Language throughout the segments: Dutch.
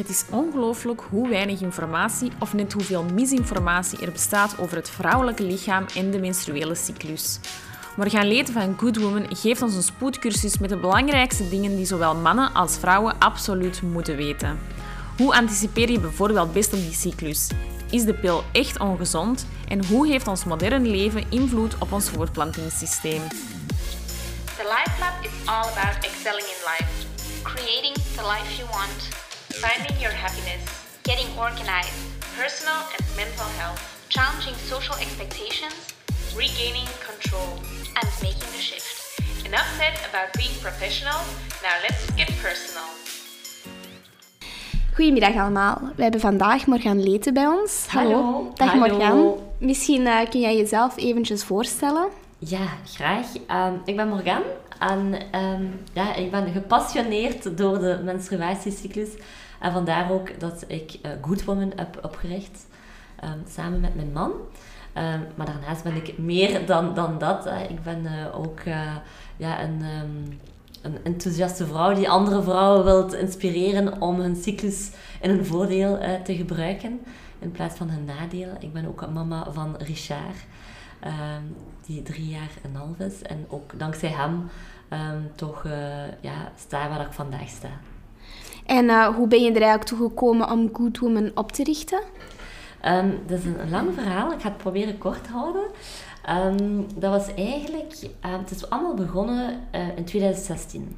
Het is ongelooflijk hoe weinig informatie of net hoeveel misinformatie er bestaat over het vrouwelijke lichaam en de menstruele cyclus. Morgan Leten van Good Woman geeft ons een spoedcursus met de belangrijkste dingen die zowel mannen als vrouwen absoluut moeten weten. Hoe anticipeer je bijvoorbeeld best op die cyclus? Is de pil echt ongezond? En hoe heeft ons moderne leven invloed op ons voortplantingssysteem? The Life Lab is all about excelling in life, creating the life you want, finding your happiness, getting organized, personal and mental health, challenging social expectations, regaining control, and making the shift. Enough said about being professional, now let's get personal. Goedemiddag allemaal. We hebben vandaag Morgan Leten bij ons. Hallo. Dag Hallo. Morgan. Misschien eh, kun jij jezelf eventjes voorstellen. Ja, graag. Ehm, ik ben Morgan en ehm, ja, ik ben gepassioneerd door de menstruatiecyclus. En vandaar ook dat ik eh, Good Woman heb opgericht, ehm, samen met mijn man. Ehm, maar daarnaast ben ik meer dan, dan dat. Ik ben eh, ook eh, ja, een, een enthousiaste vrouw die andere vrouwen wil inspireren om hun cyclus in hun voordeel te gebruiken, in plaats van hun nadeel. Ik ben ook mama van Richard. Ehm, die drie jaar en een half is. En ook dankzij hem ehm, toch eh, ja, sta waar ik vandaag sta. En eh, hoe ben je er eigenlijk toe gekomen om Good Woman op te richten? Ehm, dat is een, een lang verhaal. Ik ga het proberen kort te houden. Dat was eigenlijk... ehm, het is allemaal begonnen eh, in 2016.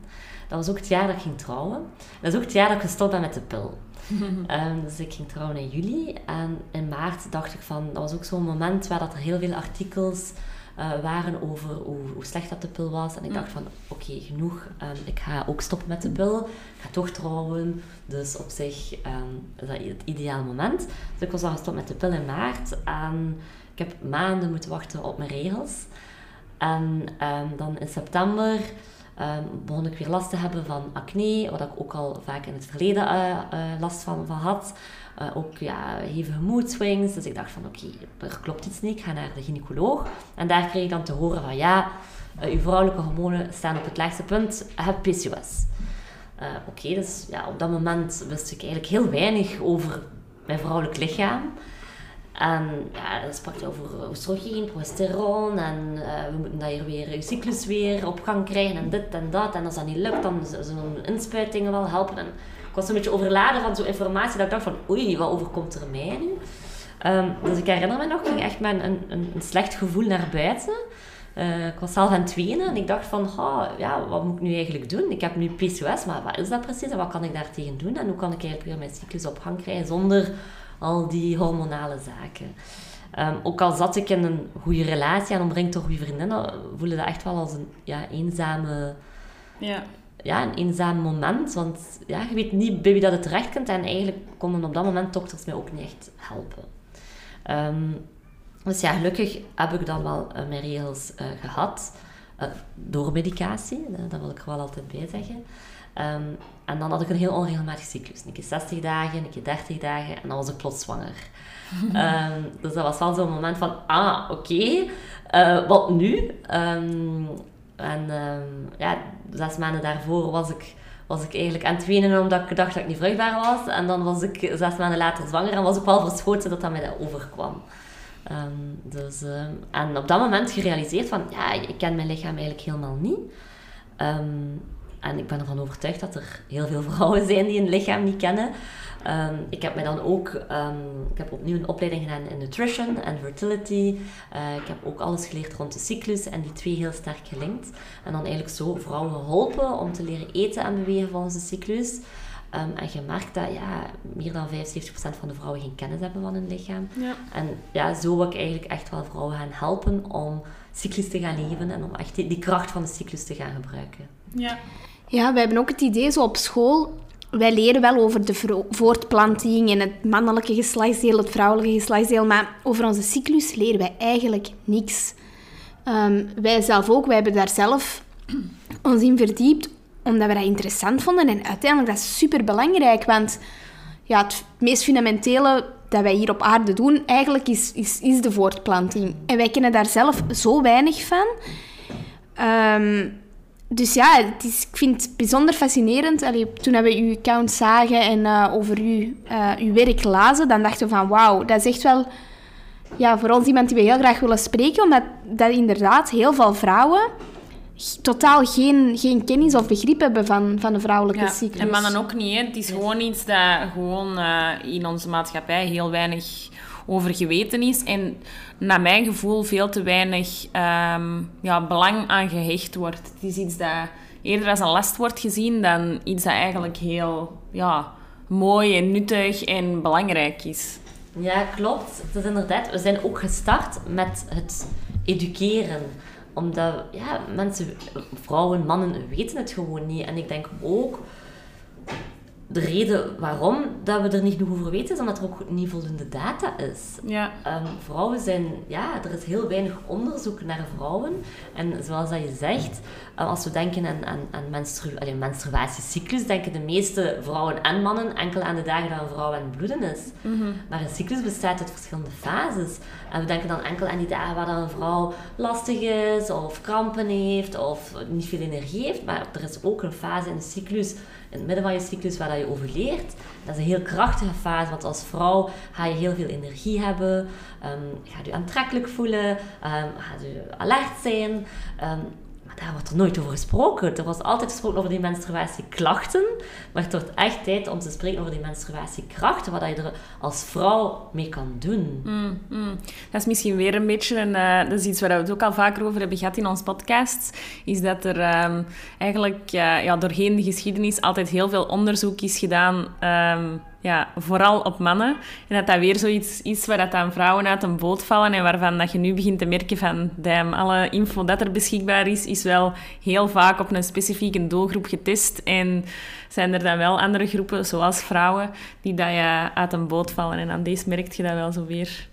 Dat was ook het jaar dat ik ging trouwen. Dat is ook het jaar dat ik gestopt ben met de pil. Ehm, dus ik ging trouwen in juli. En in maart dacht ik van... Dat was ook zo'n moment waar dat er heel veel artikels eh, waren over hoe, hoe slecht dat de pil was. En ik dacht van, oké, genoeg. Ehm, ik ga ook stoppen met de pil. Ik ga toch trouwen. Dus op zich ehm, is dat het ideale moment. Dus ik was al gestopt met de pil in maart. En ik heb maanden moeten wachten op mijn regels. En dan in september ehm, begon ik weer last te hebben van acne, wat ik ook al vaak in het verleden eh, eh, last van, had. Eh, ook ja, hevige mood swings. Dus ik dacht van oké, er klopt iets niet, ik ga naar de gynaecoloog. En daar kreeg ik dan te horen van ja, uw vrouwelijke hormonen staan op het laagste punt, je hebt PCOS. Oké, dus ja, op dat moment wist ik eigenlijk heel weinig over mijn vrouwelijk lichaam. En ja, dan sprak je over oestrogeen, progesteron en eh, we moeten dat weer, je cyclus weer op gang krijgen en dit en dat. En als dat niet lukt, dan z- zullen inspuitingen wel helpen. En ik was een beetje overladen van zo'n informatie dat ik dacht van oei, wat overkomt er mij nu? Ehm, dus ik herinner me nog, ging echt met een, een, een slecht gevoel naar buiten. Eh, ik was zelf aan het wenen en ik dacht van, "Ha, ja, wat moet ik nu eigenlijk doen? Ik heb nu PCOS, maar wat is dat precies en wat kan ik daartegen doen? En hoe kan ik eigenlijk weer mijn cyclus op gang krijgen zonder al die hormonale zaken? Ehm, ook al zat ik in een goede relatie en omringd door goede vriendinnen, voelde dat echt wel als een ja, eenzame Ja. ja, een eenzaam moment. Want ja, je weet niet bij wie dat het terecht komt. En eigenlijk konden op dat moment dokters mij ook niet echt helpen. Ehm, dus ja, gelukkig heb ik dan wel eh, mijn regels eh, gehad. eh, door medicatie, dat wil ik er wel altijd bij zeggen. Ehm, en dan had ik een heel onregelmatig cyclus. Een keer 60 dagen, een keer 30 dagen en dan was ik plots zwanger. Ehm, dus dat was wel zo'n moment van, ah, oké, wat nu? Ehm, en ja, zes maanden daarvoor was ik, was ik eigenlijk aan het wenen omdat ik dacht dat ik niet vruchtbaar was. En dan was ik zes maanden later zwanger en was ik wel verschoten dat dat mij dat overkwam. Ehm, dus, ehm, en op dat moment gerealiseerd van, ja, ik ken mijn lichaam eigenlijk helemaal niet. Ehm, en ik ben ervan overtuigd dat er heel veel vrouwen zijn die hun lichaam niet kennen. Ik heb mij dan ook, ik heb opnieuw een opleiding gedaan in nutrition en fertility. Eh, ik heb ook alles geleerd rond de cyclus en die twee heel sterk gelinkt. En dan eigenlijk zo vrouwen geholpen om te leren eten en bewegen volgens de cyclus. Ehm, en je merkt dat ja, meer dan 75% van de vrouwen geen kennis hebben van hun lichaam. Ja. En ja, zo wil ik eigenlijk echt wel vrouwen gaan helpen om cyclus te gaan leven en om echt die, die kracht van de cyclus te gaan gebruiken. Ja. Ja, we hebben ook het idee zo op school. Wij leren wel over de voortplanting en het mannelijke geslachtsdeel, het vrouwelijke geslachtsdeel, maar over onze cyclus leren wij eigenlijk niks. Ehm, wij zelf ook, wij hebben daar zelf ons in verdiept, omdat we dat interessant vonden. En uiteindelijk dat is super belangrijk, want ja, het meest fundamentele dat wij hier op aarde doen, eigenlijk is, is, is de voortplanting. En wij kennen daar zelf zo weinig van. Ehm, dus ja, het is, ik vind het bijzonder fascinerend. Allee, toen we uw account zagen en eh, over uw, eh, uw werk lazen, dan dachten we van wauw, dat is echt wel ja, voor ons iemand die we heel graag willen spreken, omdat dat inderdaad heel veel vrouwen totaal geen, geen kennis of begrip hebben van, van de vrouwelijke Ja, cyclus. en mannen ook niet. Hè. Het is gewoon iets dat gewoon eh, in onze maatschappij heel weinig over geweten is. En naar mijn gevoel veel te weinig ehm, ja, belang aan gehecht wordt. Het is iets dat eerder als een last wordt gezien dan iets dat eigenlijk heel ja, mooi en nuttig en belangrijk is. Ja, klopt. Het is inderdaad, we zijn ook gestart met het educeren. Omdat ja, mensen, vrouwen, mannen weten het gewoon niet. En ik denk ook, de reden waarom dat we er niet genoeg over weten, is omdat er ook niet voldoende data is. Ja. Ehm, vrouwen zijn, ja, er is heel weinig onderzoek naar vrouwen. En zoals dat je zegt, eh, als we denken aan, aan, aan menstru allee, menstruatiecyclus, denken de meeste vrouwen en mannen enkel aan de dagen dat een vrouw aan het bloeden is. Maar een cyclus bestaat uit verschillende fases. En we denken dan enkel aan die dagen waar dan een vrouw lastig is, of krampen heeft, of niet veel energie heeft. Maar er is ook een fase in de cyclus, in het midden van je cyclus, waar dat je overleert. Dat is een heel krachtige fase, want als vrouw ga je heel veel energie hebben, ehm gaat je aantrekkelijk voelen, ehm gaat je alert zijn. ehm, maar daar wordt er nooit over gesproken. Er wordt altijd gesproken over die menstruatieklachten, maar het wordt echt tijd om te spreken over die menstruatiekrachten, wat je er als vrouw mee kan doen. Mm, mm. Dat is misschien weer een beetje, eh, dat is iets waar we het ook al vaker over hebben gehad in ons podcast, is dat er ehm, eigenlijk eh, ja, doorheen de geschiedenis altijd heel veel onderzoek is gedaan, ehm, ja, vooral op mannen. En dat dat weer zoiets is waar dat dan vrouwen uit een boot vallen en waarvan dat je nu begint te merken van, damn, alle info dat er beschikbaar is, is wel heel vaak op een specifieke doelgroep getest. En zijn er dan wel andere groepen, zoals vrouwen, die dat je uit een boot vallen. En aan deze merk je dat wel zo weer.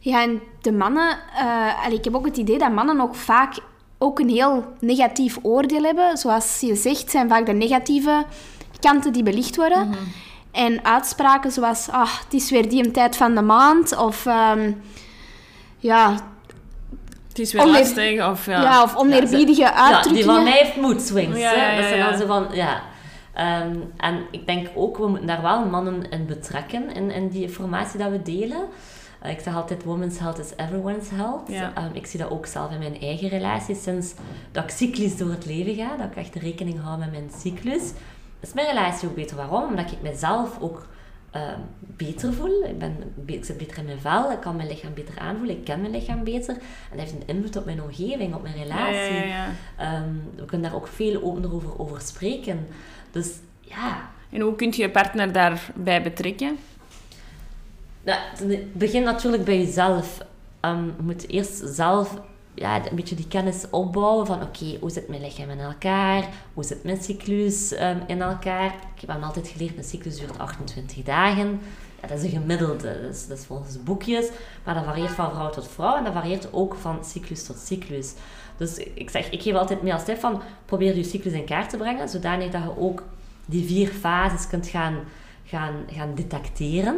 Ja, en de mannen... eh, allee, ik heb ook het idee dat mannen ook vaak ook een heel negatief oordeel hebben. Zoals je zegt, zijn vaak de negatieve kanten die belicht worden. En uitspraken zoals, ah, het is weer die een tijd van de maand. Of, ehm, ja, Het is weer lastig. Of, ja. ja. of oneerbiedige Ja, die uitdrukkingen. van mij heeft mood swings. Ja, Dat zijn ja. dan zo van, ja. Ehm, en ik denk ook, we moeten daar wel mannen in betrekken, in, in die informatie dat we delen. Eh, ik zeg altijd, women's health is everyone's health. Ja. Ehm, ik zie dat ook zelf in mijn eigen relatie. Sinds dat ik cyclisch door het leven ga, dat ik echt rekening hou met mijn cyclus, is mijn relatie ook beter. Waarom? Omdat ik mezelf ook ehm, beter voel. Ik, ben, be- ik zit beter in mijn vel, ik kan mijn lichaam beter aanvoelen, ik ken mijn lichaam beter. En dat heeft een invloed op mijn omgeving, op mijn relatie. ja, ja, ja. Ehm, we kunnen daar ook veel opener over, over spreken. Dus ja, En hoe kun je je partner daarbij betrekken? nou, het begint natuurlijk bij jezelf. Ehm, je moet eerst zelf ja, een beetje die kennis opbouwen van oké, hoe zit mijn lichaam in elkaar? Hoe zit mijn cyclus ehm, in elkaar? Ik heb altijd geleerd, een cyclus duurt 28 dagen. Ja, dat is een gemiddelde, is, dat is volgens boekjes. Maar dat varieert van vrouw tot vrouw en dat varieert ook van cyclus tot cyclus. Dus ik zeg, ik geef altijd mee als tip van probeer je cyclus in kaart te brengen, zodanig dat je ook die vier fases kunt gaan, gaan, gaan detecteren.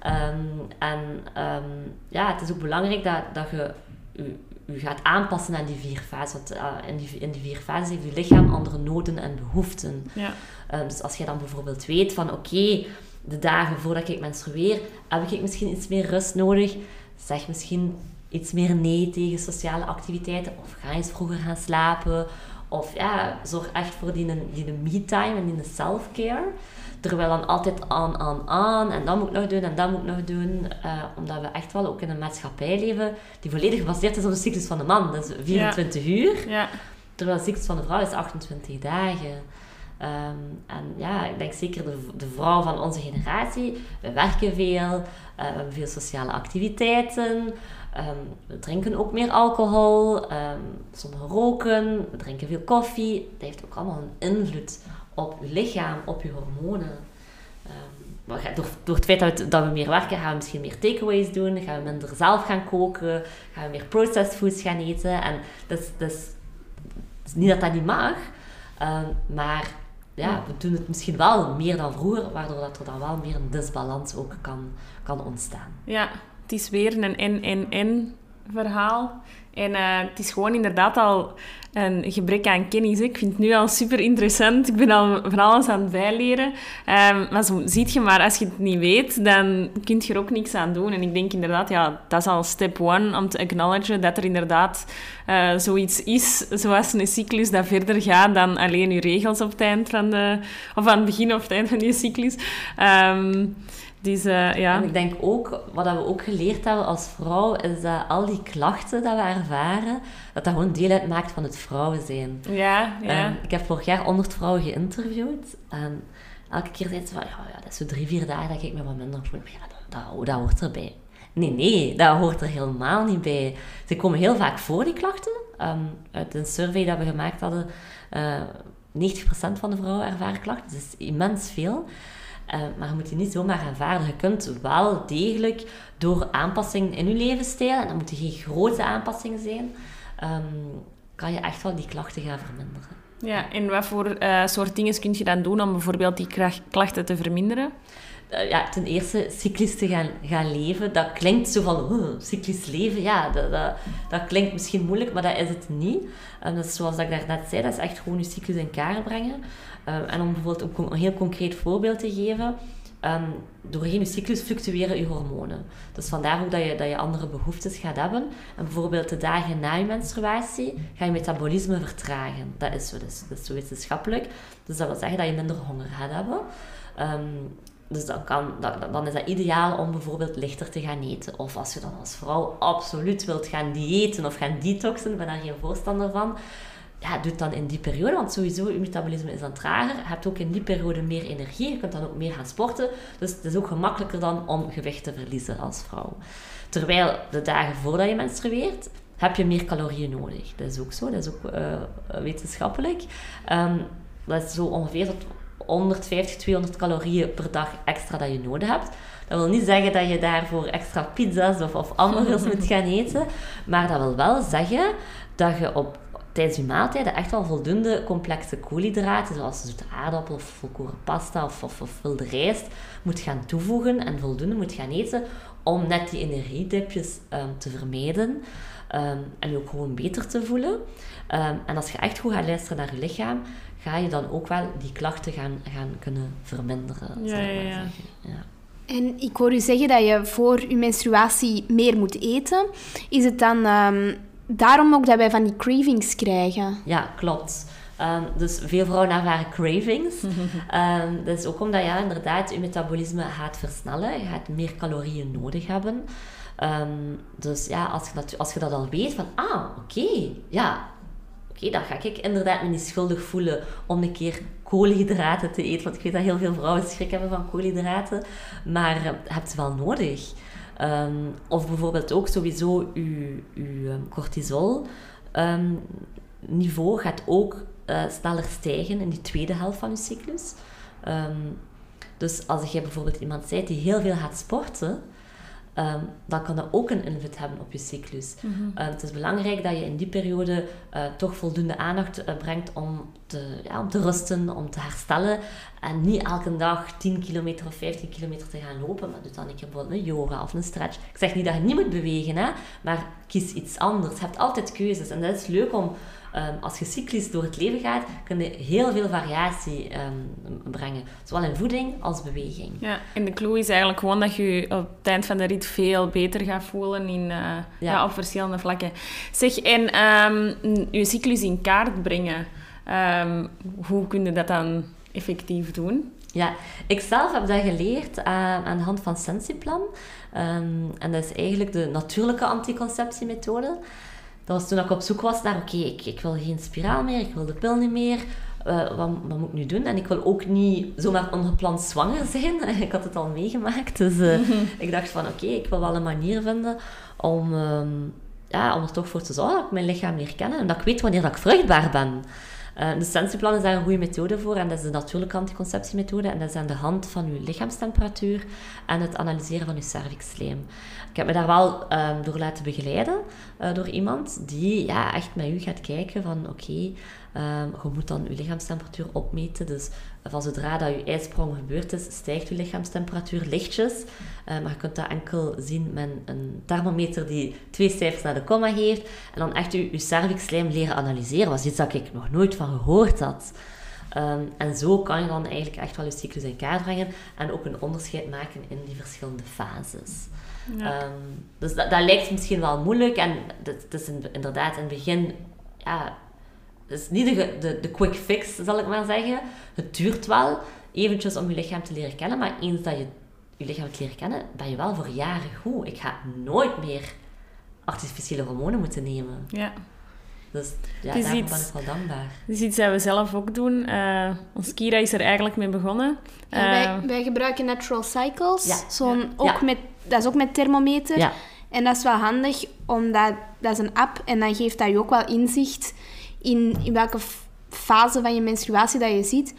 Ehm, en ehm, ja, het is ook belangrijk dat, dat je je, je gaat aanpassen aan die vier fases. Want eh, in, die, in die vier fases heeft je lichaam andere noden en behoeften. Ja. Ehm, dus als je dan bijvoorbeeld weet van oké, de dagen voordat ik menstrueer, heb ik misschien iets meer rust nodig. Zeg misschien iets meer nee tegen sociale activiteiten. Of ga eens vroeger gaan slapen. Of ja, zorg echt voor die, die me-time en die self-care. Terwijl dan altijd aan, aan, aan. En dat moet ik nog doen en dat moet ik nog doen. Eh, omdat we echt wel ook in een maatschappij leven die volledig gebaseerd is op de cyclus van de man. Dat is 24 uur. Ja. Terwijl de cyclus van de vrouw is 28 dagen. Ehm, en ja, ik denk zeker de, de vrouw van onze generatie. We werken veel, eh, we hebben veel sociale activiteiten. ehm, we drinken ook meer alcohol. ehm sommigen roken. We drinken veel koffie. Dat heeft ook allemaal een invloed op je lichaam, op je hormonen. Ehm, door, door het feit dat we, dat we meer werken, gaan we misschien meer takeaways doen. Gaan we minder zelf gaan koken. Gaan we meer processed foods gaan eten. En dat is, dat is, het is niet dat dat niet mag. ehm, maar ja, we doen het misschien wel meer dan vroeger. Waardoor dat er dan wel meer een disbalans ook kan, kan ontstaan. ja, het is weer een en-en-en verhaal. En uh, het is gewoon inderdaad al een gebrek aan kennis. Ik vind het nu al super interessant. Ik ben al van alles aan het bijleren. Um, maar zo ziet je maar, als je het niet weet, dan kun je er ook niks aan doen. En ik denk inderdaad, ja, dat is al step one om te acknowledgen dat er inderdaad uh, zoiets is, zoals een cyclus, dat verder gaat dan alleen je regels op het van de... Of aan het begin of het eind van je cyclus. Um, dus, uh, ja. En ik denk ook, wat we ook geleerd hebben als vrouw, is dat al die klachten dat we ervaren, dat dat gewoon deel uitmaakt van het vrouwen zijn. Ja, ja. Um, ik heb vorig jaar 100 vrouwen geïnterviewd. En elke keer zei ze van, ja, ja, dat is zo drie, vier dagen dat ik me wat minder voel. Maar ja, dat, dat, dat hoort erbij. Nee, nee, dat hoort er helemaal niet bij. Ze komen heel vaak voor, die klachten. Um, uit een survey dat we gemaakt hadden, uh, eh, 90% van de vrouwen ervaren klachten. Dat is immens veel. Uh, maar je moet die niet zomaar aanvaarden. Je kunt wel degelijk door aanpassingen in je levensstijl, en dan moeten geen grote aanpassingen zijn, um, kan je echt wel die klachten gaan verminderen. Ja, en wat voor uh, soort dingen kun je dan doen om bijvoorbeeld die klachten te verminderen? Uh, ja, ten eerste, cyclisch te gaan, gaan leven. Dat klinkt zo van, oh, cyclisch leven, ja, dat, dat, dat, klinkt misschien moeilijk, maar dat is het niet. Dat is zoals ik daarnet zei, dat is echt gewoon je cyclus in kaart brengen. Um, en om bijvoorbeeld een heel concreet voorbeeld te geven, um, doorheen je cyclus fluctueren je hormonen. Dus vandaar ook dat je, dat je andere behoeftes gaat hebben. En bijvoorbeeld de dagen na je menstruatie ga je metabolisme vertragen. Dat is zo, dus, dat is zo wetenschappelijk. Dus dat wil zeggen dat je minder honger gaat hebben. Um, dus dan, kan, dan is dat ideaal om bijvoorbeeld lichter te gaan eten. Of als je dan als vrouw absoluut wilt gaan diëten of gaan detoxen, ben daar geen voorstander van ja, doe het dan in die periode, want sowieso je metabolisme is dan trager. Je hebt ook in die periode meer energie, je kunt dan ook meer gaan sporten. Dus het is ook gemakkelijker dan om gewicht te verliezen als vrouw. Terwijl de dagen voordat je menstrueert, heb je meer calorieën nodig. Dat is ook zo, dat is ook uh, wetenschappelijk. Um, dat is zo ongeveer tot 150, 200 calorieën per dag extra dat je nodig hebt. Dat wil niet zeggen dat je daarvoor extra pizza's of, of hamburgers moet gaan eten. Maar dat wil wel zeggen dat je op tijdens je maaltijden echt wel voldoende complexe koolhydraten, zoals zoete aardappel of volkoren pasta of, of, of wilde rijst, moet gaan toevoegen en voldoende moet gaan eten om net die energiedipjes um, te vermijden um, en je ook gewoon beter te voelen. Um, en als je echt goed gaat luisteren naar je lichaam, ga je dan ook wel die klachten gaan, gaan kunnen verminderen. Ja, ja, ja. ja. En ik hoor u zeggen dat je voor je menstruatie meer moet eten. Is het dan daarom ook dat wij van die cravings krijgen. Ja, klopt. Um, dus veel vrouwen ervaren cravings. um, dat is ook omdat ja, inderdaad je metabolisme gaat versnellen. Je gaat meer calorieën nodig hebben. Um, dus ja, als je, dat, als je dat al weet, van ah, oké, ja, oké, dan ga ik inderdaad me niet schuldig voelen om een keer koolhydraten te eten. Want ik weet dat heel veel vrouwen schrik hebben van koolhydraten. Maar uh, heb je wel nodig. Um, of bijvoorbeeld ook sowieso uw, uw ehm, cortisol um, niveau gaat ook uh, sneller stijgen in die tweede helft van je cyclus. Um, dus als je bijvoorbeeld iemand bent die heel veel gaat sporten, Um, dan kan dat ook een invloed hebben op je cyclus. Mm het is belangrijk dat je in die periode uh, toch voldoende aandacht uh, brengt om te, ja, om te rusten, om te herstellen. En niet elke dag 10 kilometer of 15 kilometer te gaan lopen, maar doe dan een keer bijvoorbeeld een yoga of een stretch. Ik zeg niet dat je niet moet bewegen, hè, maar kies iets anders. Je hebt altijd keuzes en dat is leuk om Um, als je cyclisch door het leven gaat, kun je heel veel variatie um, brengen. Zowel in voeding als beweging. Ja, en de clue is eigenlijk gewoon dat je op het eind van de rit veel beter gaat voelen in, uh, ja. op verschillende vlakken. Zeg, en um, je cyclus in kaart brengen, hoe kun je dat dan effectief doen? Ja, ik zelf heb dat geleerd uh, aan de hand van Sensiplan. en dat is eigenlijk de natuurlijke anticonceptiemethode dat was toen ik op zoek was naar, oké, ik, ik wil geen spiraal meer, ik wil de pil niet meer. Uh, wat, wat, moet ik nu doen? En ik wil ook niet zomaar ongepland zwanger zijn. ik had het al meegemaakt. Dus uh, ik dacht van, oké, ik wil wel een manier vinden om, um, ja, om er toch voor te zorgen dat ik mijn lichaam leer kennen. En dat ik weet wanneer dat ik vruchtbaar ben. Uh, de Sensieplan is daar een goede methode voor. En dat is de natuurlijke anticonceptiemethode. En dat is aan de hand van uw lichaamstemperatuur en het analyseren van uw cervixsleem. Ik heb me daar wel um, door laten begeleiden uh, door iemand die ja, echt met u gaat kijken van oké, Ehm, je moet dan je lichaamstemperatuur opmeten. Dus van zodra dat je ijsprong gebeurd is, stijgt je lichaamstemperatuur lichtjes. Uh, maar je kunt dat enkel zien met een thermometer die twee cijfers naar de komma geeft. En dan echt je, je cervixlijm leren analyseren. Was iets dat ik nog nooit van gehoord had. Ehm, en zo kan je dan eigenlijk echt wel je cyclus in kaart brengen en ook een onderscheid maken in die verschillende fases. Ja. Ehm, dus dat, dat, lijkt misschien wel moeilijk en het is inderdaad in het begin, ja, het is niet de, de, de, quick fix, zal ik maar zeggen. Het duurt wel eventjes om je lichaam te leren kennen, maar eens dat je je lichaam hebt leren kennen, ben je wel voor jaren goed. Ik ga nooit meer artificiële hormonen moeten nemen. Ja. Dus ja, daar ben ik wel dankbaar. Dat is iets dat we zelf ook doen. Uh, ons Kira is er eigenlijk mee begonnen. wij, eh, wij, gebruiken Natural Cycles. Ja. Zo'n, ook Met, dat is ook met thermometer. Ja. En dat is wel handig, omdat dat is een app en dan geeft dat je ook wel inzicht in, in welke fase van je menstruatie dat je ziet.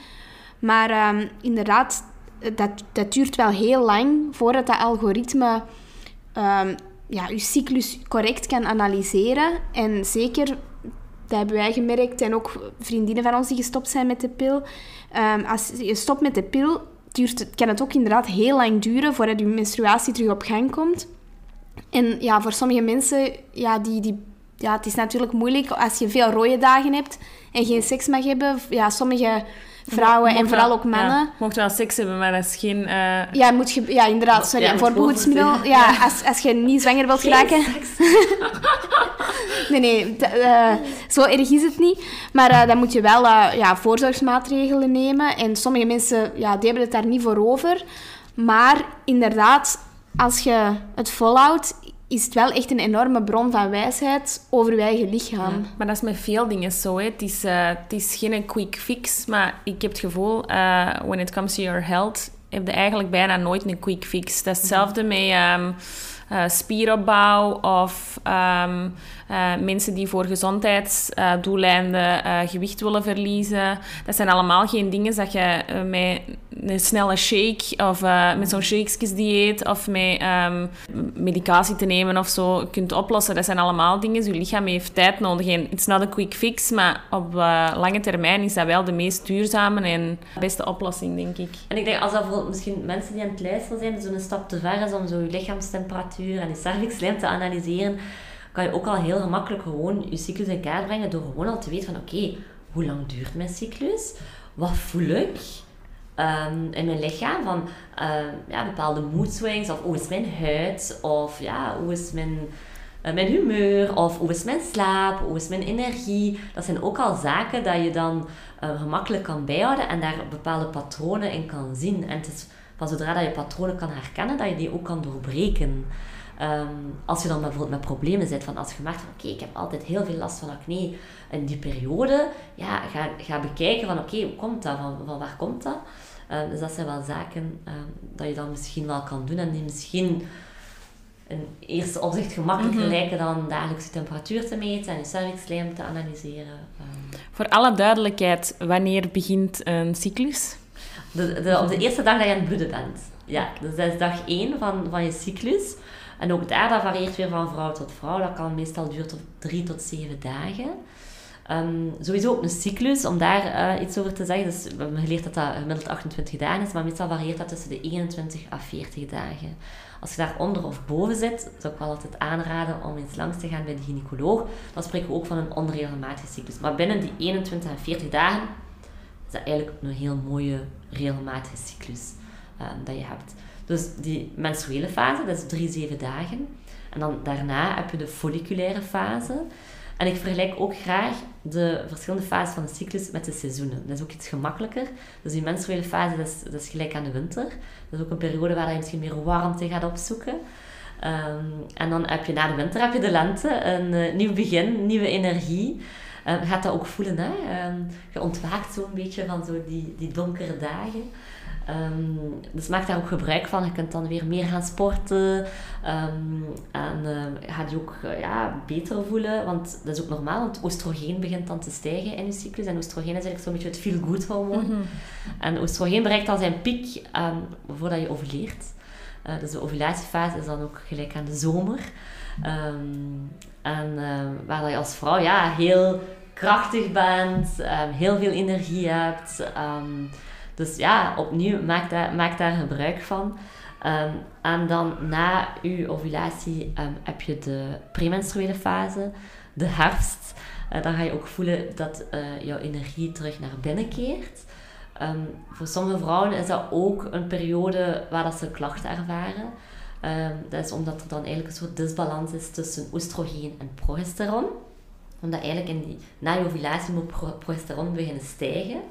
Maar um, inderdaad, dat, dat duurt wel heel lang voordat dat algoritme um, ja, je cyclus correct kan analyseren. En zeker dat hebben wij gemerkt en ook vriendinnen van ons die gestopt zijn met de pil. Um, als je stopt met de pil, duurt, kan het ook inderdaad heel lang duren voordat je menstruatie terug op gang komt. En ja, voor sommige mensen, ja, die, die, ja, het is natuurlijk moeilijk als je veel rode dagen hebt en geen seks mag hebben. Ja, sommige vrouwen en vooral ook mannen. Ja, mocht wel seks hebben, maar dat is geen... Uh... Ja, moet je, ja, inderdaad. Sorry, ja, voorbehoedsmiddel. Ja, als, als je niet zwanger wilt geraken. nee, nee. Uh, zo erg is het niet. Maar uh, dan moet je wel ja, voorzorgsmaatregelen nemen. En sommige mensen, ja, die hebben het daar niet voor over. Maar inderdaad, als je het volhoudt, is het wel echt een enorme bron van wijsheid over je eigen lichaam. maar dat is met veel dingen zo. Hè. Het, is, uh, het is geen quick fix, maar ik heb het gevoel, uh, when it comes to your health, heb je eigenlijk bijna nooit een quick fix. Dat is hetzelfde met um, uh, spieropbouw of um, uh, mensen die voor gezondheidsdoeleinden uh, gewicht willen verliezen. Dat zijn allemaal geen dingen dat je met een snelle shake of met zo'n shakesdieet of met um, medicatie te nemen of zo kunt oplossen. Dat zijn allemaal dingen. Je lichaam heeft tijd nodig. En it's not a quick fix, maar op lange termijn is dat wel de meest duurzame en beste oplossing, denk ik. En ik denk, als dat voor misschien mensen die aan het luisteren zijn, zo'n stap te ver is om zo je lichaamstemperatuur en je cervixlijm te analyseren, kan je ook al heel gemakkelijk gewoon je cyclus in kaart brengen door gewoon al te weten van oké, hoe lang duurt mijn cyclus? Wat voel ik um, in mijn lichaam? Van um, ja, bepaalde mood swings of hoe is mijn huid? Of ja, hoe is mijn, uh, mijn humeur? Of hoe is mijn slaap? Hoe is mijn energie? Dat zijn ook al zaken dat je dan uh, gemakkelijk kan bijhouden en daar bepaalde patronen in kan zien. En het is van zodra dat je patronen kan herkennen, dat je die ook kan doorbreken. Ehm, als je dan bijvoorbeeld met problemen zit, van als je merkt van oké, ik heb altijd heel veel last van acne in die periode, ja, ga, ga bekijken van oké, hoe komt dat, van, van waar komt dat? Um, dus dat zijn wel zaken um, dat je dan misschien wel kan doen en die misschien in eerste opzicht gemakkelijker mm lijken dan dagelijks je temperatuur te meten en je cervixlijm te analyseren. Voor alle duidelijkheid, wanneer begint een cyclus? De, de, op de eerste dag dat je aan het bloeden bent. Ja, dus dat is dag 1 van, van je cyclus. En ook daar, dat varieert weer van vrouw tot vrouw. Dat kan meestal duren tot drie tot zeven dagen. Um, sowieso ook een cyclus, om daar uh, iets over te zeggen. Dus we hebben geleerd dat dat gemiddeld 28 dagen is, maar meestal varieert dat tussen de 21 à 40 dagen. Als je daar onder of boven zit, zou ik wel altijd aanraden om eens langs te gaan bij de gynaecoloog. Dan spreken we ook van een onregelmatige cyclus. Maar binnen die 21 à 40 dagen is dat eigenlijk een heel mooie regelmatige cyclus um, dat je hebt. Dus die menstruele fase, dat is drie, zeven dagen. En dan daarna heb je de folliculaire fase. En ik vergelijk ook graag de verschillende fases van de cyclus met de seizoenen. Dat is ook iets gemakkelijker. Dus die menstruele fase, dat is, dat is gelijk aan de winter. Dat is ook een periode waar je misschien meer warmte gaat opzoeken. Um, en dan heb je na de winter heb je de lente, een uh, nieuw begin, nieuwe energie. Je gaat dat ook voelen, hè? Um, je ontwaakt zo'n beetje van zo die, die donkere dagen. Um, dus maak daar ook gebruik van. Je kunt dan weer meer gaan sporten. Um, en uh, gaat je ook uh, ja, beter voelen. Want dat is ook normaal, want oestrogeen begint dan te stijgen in je cyclus. En oestrogeen is eigenlijk zo'n beetje het feel-good hormoon. Mm En oestrogeen bereikt al zijn piek um, voordat je ovuleert. Uh, dus de ovulatiefase is dan ook gelijk aan de zomer. en waar je als vrouw ja, heel krachtig bent, ehm, heel veel energie hebt. Ehm, dus ja, opnieuw, maak daar, maak daar gebruik van. Ehm, en dan na je ovulatie heb je de premenstruele fase, de herfst. Uh, dan ga je ook voelen dat uh, jouw energie terug naar binnen keert. voor sommige vrouwen is dat ook een periode waar dat ze klachten ervaren. dat is omdat er dan eigenlijk een soort disbalans is tussen oestrogeen en progesteron omdat eigenlijk in die, na je ovulatie moet progesteron beginnen stijgen.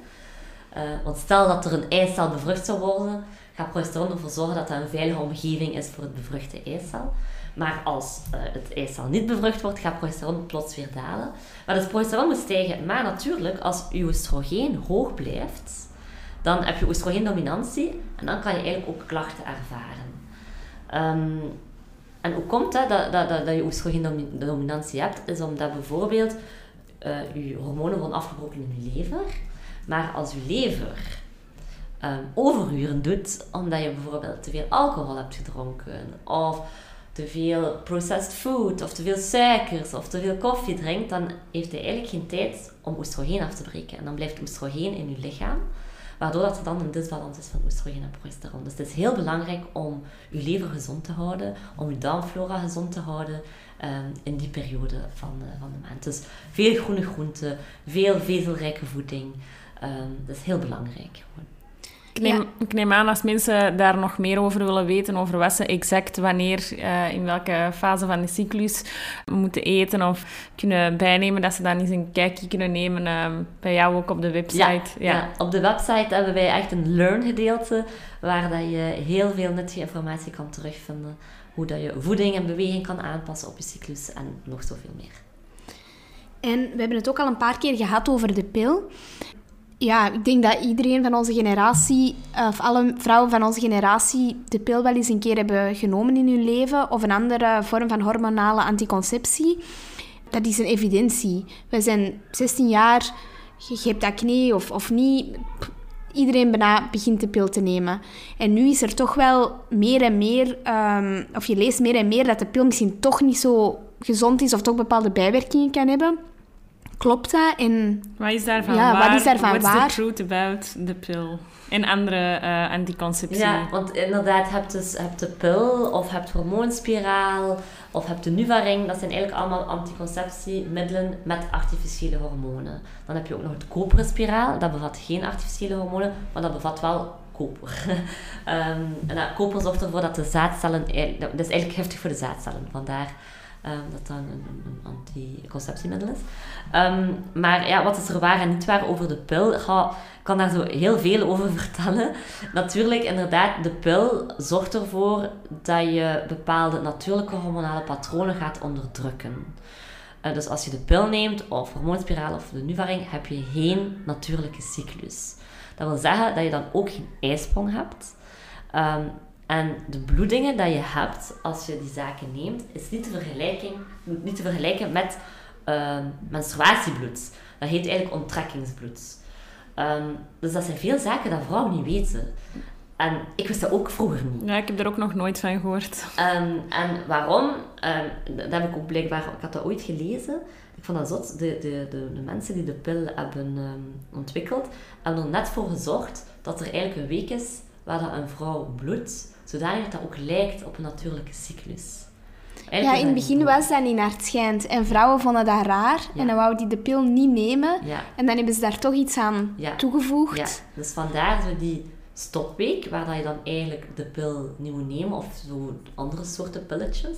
Uh, want stel dat er een eicel bevrucht zou worden, gaat progesteron ervoor zorgen dat dat een veilige omgeving is voor het bevruchte eicel. Maar als uh, het eicel niet bevrucht wordt, gaat progesteron plots weer dalen. Maar dus progesteron moet stijgen. Maar natuurlijk, als je oestrogeen hoog blijft, dan heb je oestrogeendominantie en dan kan je eigenlijk ook klachten ervaren. Um, en hoe komt dat, dat, dat, dat, je oestrogeendominantie hebt? Is omdat bijvoorbeeld uh, je hormonen worden afgebroken in je lever. Maar als je lever um, overuren doet, omdat je bijvoorbeeld te veel alcohol hebt gedronken, of te veel processed food, of te veel suikers, of te veel koffie drinkt, dan heeft hij eigenlijk geen tijd om oestrogeen af te breken. En dan blijft oestrogeen in je lichaam. Waardoor dat er dan een disbalans is van oestrogeen en progesteron. Dus het is heel belangrijk om je lever gezond te houden, om je darmflora gezond te houden um, in die periode van, uh, van de maand. Dus veel groene groenten, veel vezelrijke voeding. Um, dat is heel belangrijk. Gewoon. Ik neem, ik neem aan als mensen daar nog meer over willen weten, over wat ze exact wanneer, uh, in welke fase van de cyclus moeten eten of kunnen bijnemen, dat ze dan eens een kijkje kunnen nemen uh, bij jou ook op de website. Ja, ja. ja, op de website hebben wij echt een learn gedeelte waar dat je heel veel nuttige informatie kan terugvinden. Hoe dat je voeding en beweging kan aanpassen op je cyclus en nog zoveel meer. En we hebben het ook al een paar keer gehad over de pil ja, ik denk dat iedereen van onze generatie, of alle vrouwen van onze generatie, de pil wel eens een keer hebben genomen in hun leven, of een andere vorm van hormonale anticonceptie. Dat is een evidentie. We zijn 16 jaar, je hebt acne of, of niet. Iedereen bijna begint de pil te nemen. En nu is er toch wel meer en meer, um, of je leest meer en meer dat de pil misschien toch niet zo gezond is of toch bepaalde bijwerkingen kan hebben. Klopt dat? En, wat is daarvan ja, waar? Wat is daarvan What's waar? the truth about the pill? En andere uh, anticonceptie. Ja, want inderdaad, je hebt dus hebt de pil, of hebt hormoonspiraal, of hebt de Nuvaring. Dat zijn eigenlijk allemaal anticonceptiemiddelen met artificiële hormonen. Dan heb je ook nog het koperen spiraal. Dat bevat geen artificiële hormonen, maar dat bevat wel koper. um, en dat koper zorgt ervoor dat de zaadcellen... Dat is eigenlijk giftig voor de zaadcellen. Vandaar Um, dat dan een, een anticonceptiemiddel is. Ehm, maar ja, wat is er waar en niet waar over de pil? Ik kan daar zo heel veel over vertellen. Natuurlijk, inderdaad, de pil zorgt ervoor dat je bepaalde natuurlijke hormonale patronen gaat onderdrukken. Uh, dus als je de pil neemt, of hormoonspiraal of de Nuvaring, heb je geen natuurlijke cyclus. Dat wil zeggen dat je dan ook geen ijsprong hebt. Um, en de bloedingen dat je hebt als je die zaken neemt, is niet te, vergelijken, niet te vergelijken met uh, menstruatiebloed. Dat heet eigenlijk onttrekkingsbloed. Um, dus dat zijn veel zaken dat vrouwen niet weten. En ik wist dat ook vroeger niet. Ja, ik heb er ook nog nooit van gehoord. Um, en waarom? Um, dat heb ik ook blijkbaar... Ik had dat ooit gelezen. Ik vond dat zot. De, de, de, de mensen die de pil hebben ontwikkeld, hebben er net voor gezorgd dat er eigenlijk een week is waar dat een vrouw bloedt zodanig dat dat ook lijkt op een natuurlijke cyclus. ja, in het begin was dat niet naar het schijnt. En vrouwen vonden dat raar. En dan wouden die de pil niet nemen. En dan hebben ze daar toch iets aan toegevoegd. Ja, dus vandaar zo die stopweek, waar dat je dan eigenlijk de pil niet moet nemen. Of zo andere soorten pilletjes.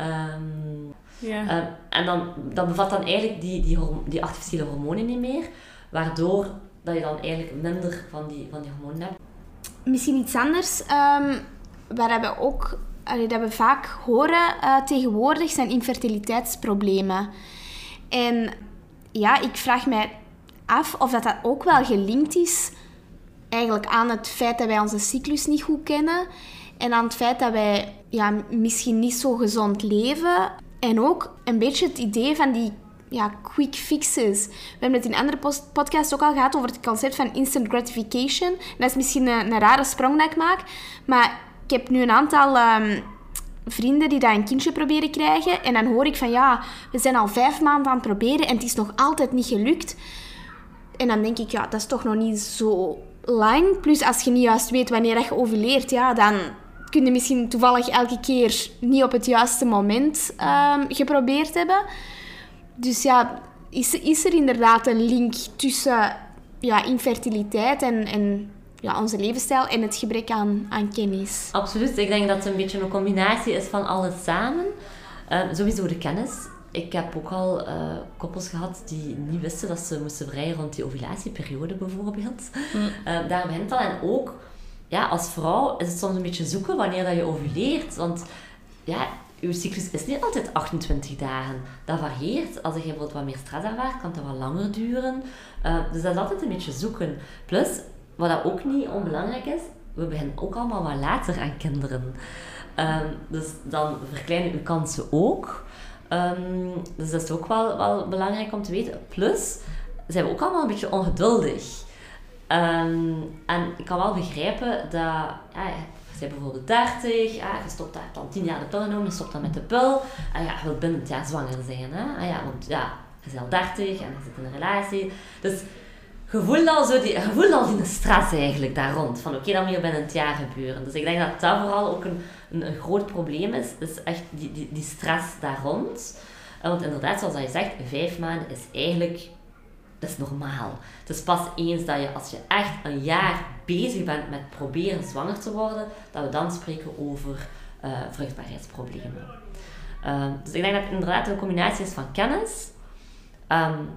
Um, ja. Ehm, en dan, dan bevat dan eigenlijk die, die, die artificiële hormonen niet meer. Waardoor dat je dan eigenlijk minder van die, van die hormonen hebt misschien iets anders, um, waar we ook dat we vaak horen uh, tegenwoordig, zijn infertiliteitsproblemen. En ja, ik vraag mij af of dat, dat ook wel gelinkt is eigenlijk aan het feit dat wij onze cyclus niet goed kennen en aan het feit dat wij ja, misschien niet zo gezond leven. En ook een beetje het idee van die ja, quick fixes. We hebben het in andere podcasts ook al gehad over het concept van instant gratification. Dat is misschien een, een rare sprong dat ik maak, maar ik heb nu een aantal um, vrienden die daar een kindje proberen krijgen. En dan hoor ik van ja, we zijn al vijf maanden aan het proberen en het is nog altijd niet gelukt. En dan denk ik, ja, dat is toch nog niet zo lang. Plus als je niet juist weet wanneer je ovuleert, ja, dan kun je misschien toevallig elke keer niet op het juiste moment ehm, geprobeerd hebben. Dus ja, is, is er inderdaad een link tussen ja, infertiliteit en, en ja, onze levensstijl en het gebrek aan, aan kennis? Absoluut. Ik denk dat het een beetje een combinatie is van alles samen. Uh, sowieso de kennis. Ik heb ook al uh, koppels gehad die niet wisten dat ze moesten vrijen rond die ovulatieperiode bijvoorbeeld. Mm. Uh, daar begint al. En ook ja, als vrouw is het soms een beetje zoeken wanneer dat je ovuleert. Want ja, je cyclus is niet altijd 28 dagen. Dat varieert. Als je bijvoorbeeld wat meer stress ervaart, kan het wat langer duren. Uh, dus dat is altijd een beetje zoeken. Plus, wat dat ook niet onbelangrijk is, we beginnen ook allemaal wat later aan kinderen. Um, dus dan verkleinen uw kansen ook. Um, dus dat is ook wel, wel belangrijk om te weten. Plus, zijn we ook allemaal een beetje ongeduldig. Um, en ik kan wel begrijpen dat, ja, je bent bijvoorbeeld 30, ja, je stopt daar dan 10 jaar de pil genomen, je stopt dan met de pil. En ja, je wilt binnen het jaar zwanger zijn. Hè? En ja, want ja, je bent al 30 en je zit in een relatie. Dus je voelt al, zo die, je voelt al die stress eigenlijk daar rond. Van oké, okay, dat moet hier binnen het jaar gebeuren. Dus ik denk dat dat vooral ook een, een, groot probleem is. is echt die, die, die stress daar rond. Want inderdaad, zoals je zegt, vijf maanden is eigenlijk dat is normaal. Het is pas eens dat je, als je echt een jaar bezig bent met proberen zwanger te worden, dat we dan spreken over uh, vruchtbaarheidsproblemen. Uh, dus ik denk dat het inderdaad een combinatie is van kennis, um,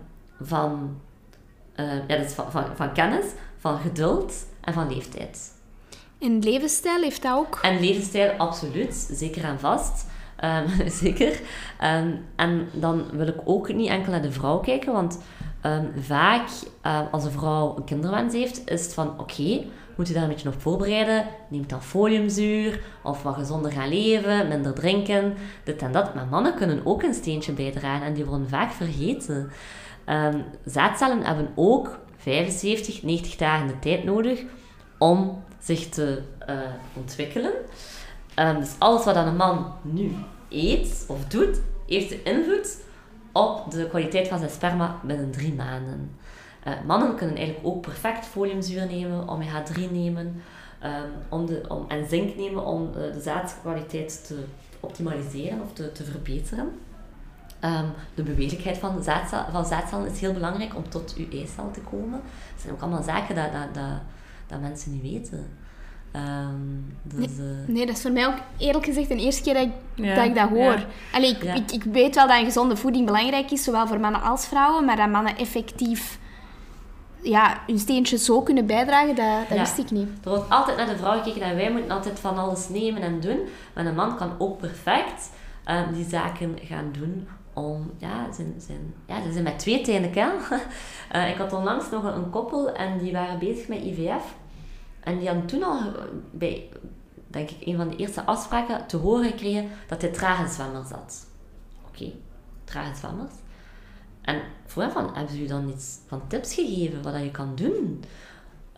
van, uh, ja, dus van, van, van, kennis, van geduld en van leeftijd. En levensstijl heeft dat ook? En levensstijl, absoluut. Zeker en vast. Um, zeker. Um, en dan wil ik ook niet enkel naar de vrouw kijken, want Um, vaak, uh, als een vrouw een kinderwens heeft, is het van oké, moet je daar een beetje op voorbereiden. Neem dan foliumzuur of wat gezonder gaan leven, minder drinken, dit en dat. Maar mannen kunnen ook een steentje bijdragen en die worden vaak vergeten. Um, zaadcellen hebben ook 75, 90 dagen de tijd nodig om zich te uh, ontwikkelen. Um, dus alles wat een man nu eet of doet, heeft de invloed op de kwaliteit van zijn sperma binnen drie maanden. Uh, mannen kunnen eigenlijk ook perfect foliumzuur nemen, omega-3 nemen um, om de, om, en zink nemen om uh, de zaadkwaliteit te optimaliseren of te, te verbeteren. Um, de beweeglijkheid van, van zaadcellen is heel belangrijk om tot uw eicel te komen. Dat zijn ook allemaal zaken dat, dat, dat, dat mensen niet weten. Um, dus, nee, uh... nee, dat is voor mij ook eerlijk gezegd de eerste keer dat ik, ja, dat, ik dat, hoor. Ja. Allee, ik, ja. ik, ik, weet wel dat een gezonde voeding belangrijk is, zowel voor mannen als vrouwen, maar dat mannen effectief ja, hun steentje zo kunnen bijdragen, dat, dat wist ik niet. Er wordt altijd naar de vrouw gekeken en wij moeten altijd van alles nemen en doen. Maar een man kan ook perfect um, die zaken gaan doen om, ja, zijn, zijn, ja, ze zijn met twee tenen, hè. uh, ik had onlangs nog een koppel en die waren bezig met IVF. En die hadden toen al bij, denk ik, een van de eerste afspraken te horen gekregen dat hij trage zwemmer zat. Oké, trage zwemmers. En vroeg hem van, hebben ze u dan iets van tips gegeven wat je kan doen?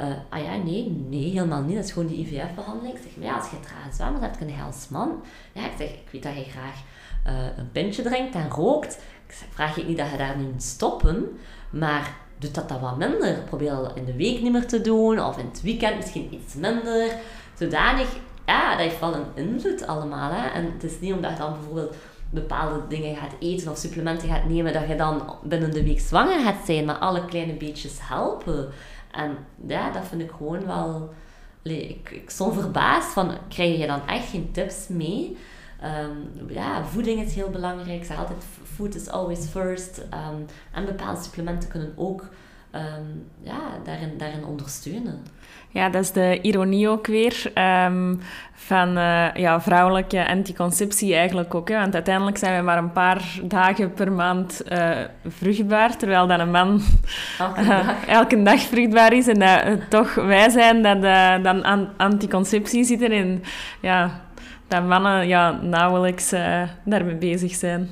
Uh, ah ja, nee, nee, helemaal niet. Dat is gewoon die IVF-behandeling. Ik zeg, maar ja, als je trage zwemmers hebt, kun je als man. Ja, ik zeg, ik weet dat je graag uh, een pintje drinkt en rookt. Ik vraag je niet dat je daar nu moet stoppen, maar doet dat dan wat minder. Probeer dat in de week niet meer te doen, of in het weekend misschien iets minder. Zodanig, ja, dat heeft wel een invloed allemaal. Hè? En het is niet omdat je dan bijvoorbeeld bepaalde dingen gaat eten of supplementen gaat nemen, dat je dan binnen de week zwanger gaat zijn, maar alle kleine beetjes helpen. En ja, dat vind ik gewoon wel... Ik, ik stond verbaasd van, krijg je dan echt geen tips mee? Um, ja, voeding is heel belangrijk. Ik zeg altijd, food is always first. Um, en bepaalde supplementen kunnen ook um, ja, daarin, daarin ondersteunen. Ja, dat is de ironie ook weer van uh, ja, vrouwelijke anticonceptie eigenlijk ook. Hè? Want uiteindelijk zijn we maar een paar dagen per maand uh, vruchtbaar, terwijl dan een man elke dag, elke dag vruchtbaar is. En dat toch wij zijn dat dan an anticonceptie zitten in... Ja, dat mannen ja, nauwelijks uh, daarmee bezig zijn.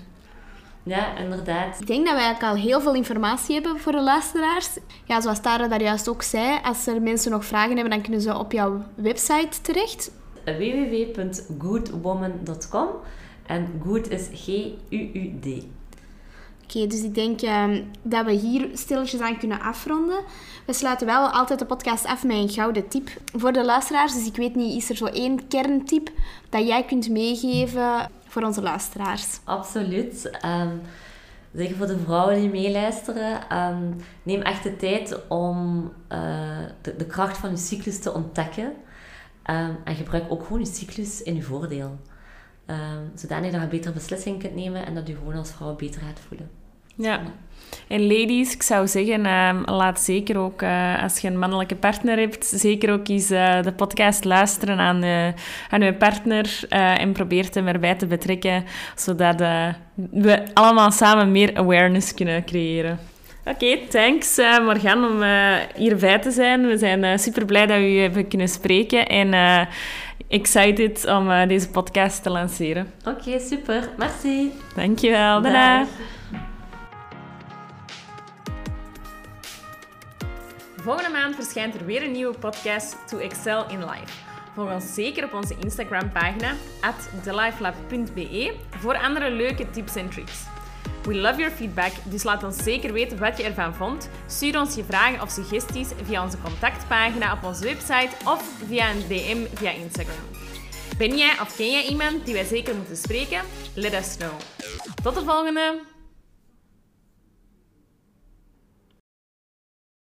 Ja, inderdaad. Ik denk dat wij eigenlijk al heel veel informatie hebben voor de luisteraars. Ja, zoals Tara daar juist ook zei, als er mensen nog vragen hebben, dan kunnen ze op jouw website terecht. www.goodwoman.com. En good is G-U-U-D. Oké, dus ik denk ehm, dat we hier stilletjes aan kunnen afronden. We sluiten wel altijd de podcast af met een gouden tip voor de luisteraars. Dus ik weet niet, is er zo één kerntip dat jij kunt meegeven voor onze luisteraars? Absoluut. Um, zeker voor de vrouwen die meeluisteren, ehm, neem echt de tijd om uh, de, de, kracht van je cyclus te ontdekken. en gebruik ook gewoon je cyclus in je voordeel. zodanig dat je betere beslissingen kunt nemen en dat je gewoon als vrouw beter gaat voelen. Ja. En ladies, ik zou zeggen, uh, laat zeker ook, uh, als je een mannelijke partner hebt, zeker ook eens uh, de podcast luisteren aan, uh, aan je partner en probeer hem erbij te betrekken, zodat we allemaal samen meer awareness kunnen creëren. Oké, okay, thanks Morgan om hierbij te zijn. We zijn super blij dat we u hebben kunnen spreken en excited om deze podcast te lanceren. Oké, okay, super. Merci. Dankjewel. Dag. Volgende maand verschijnt er weer een nieuwe podcast To Excel in Life. Volg ons zeker op onze Instagram-pagina at thelifelab.be voor andere leuke tips en tricks. We love your feedback, dus laat ons zeker weten wat je ervan vond. Stuur ons je vragen of suggesties via onze contactpagina op onze website of via een DM via Instagram. Ben jij of ken jij iemand die wij zeker moeten spreken? Let us know. Tot de volgende!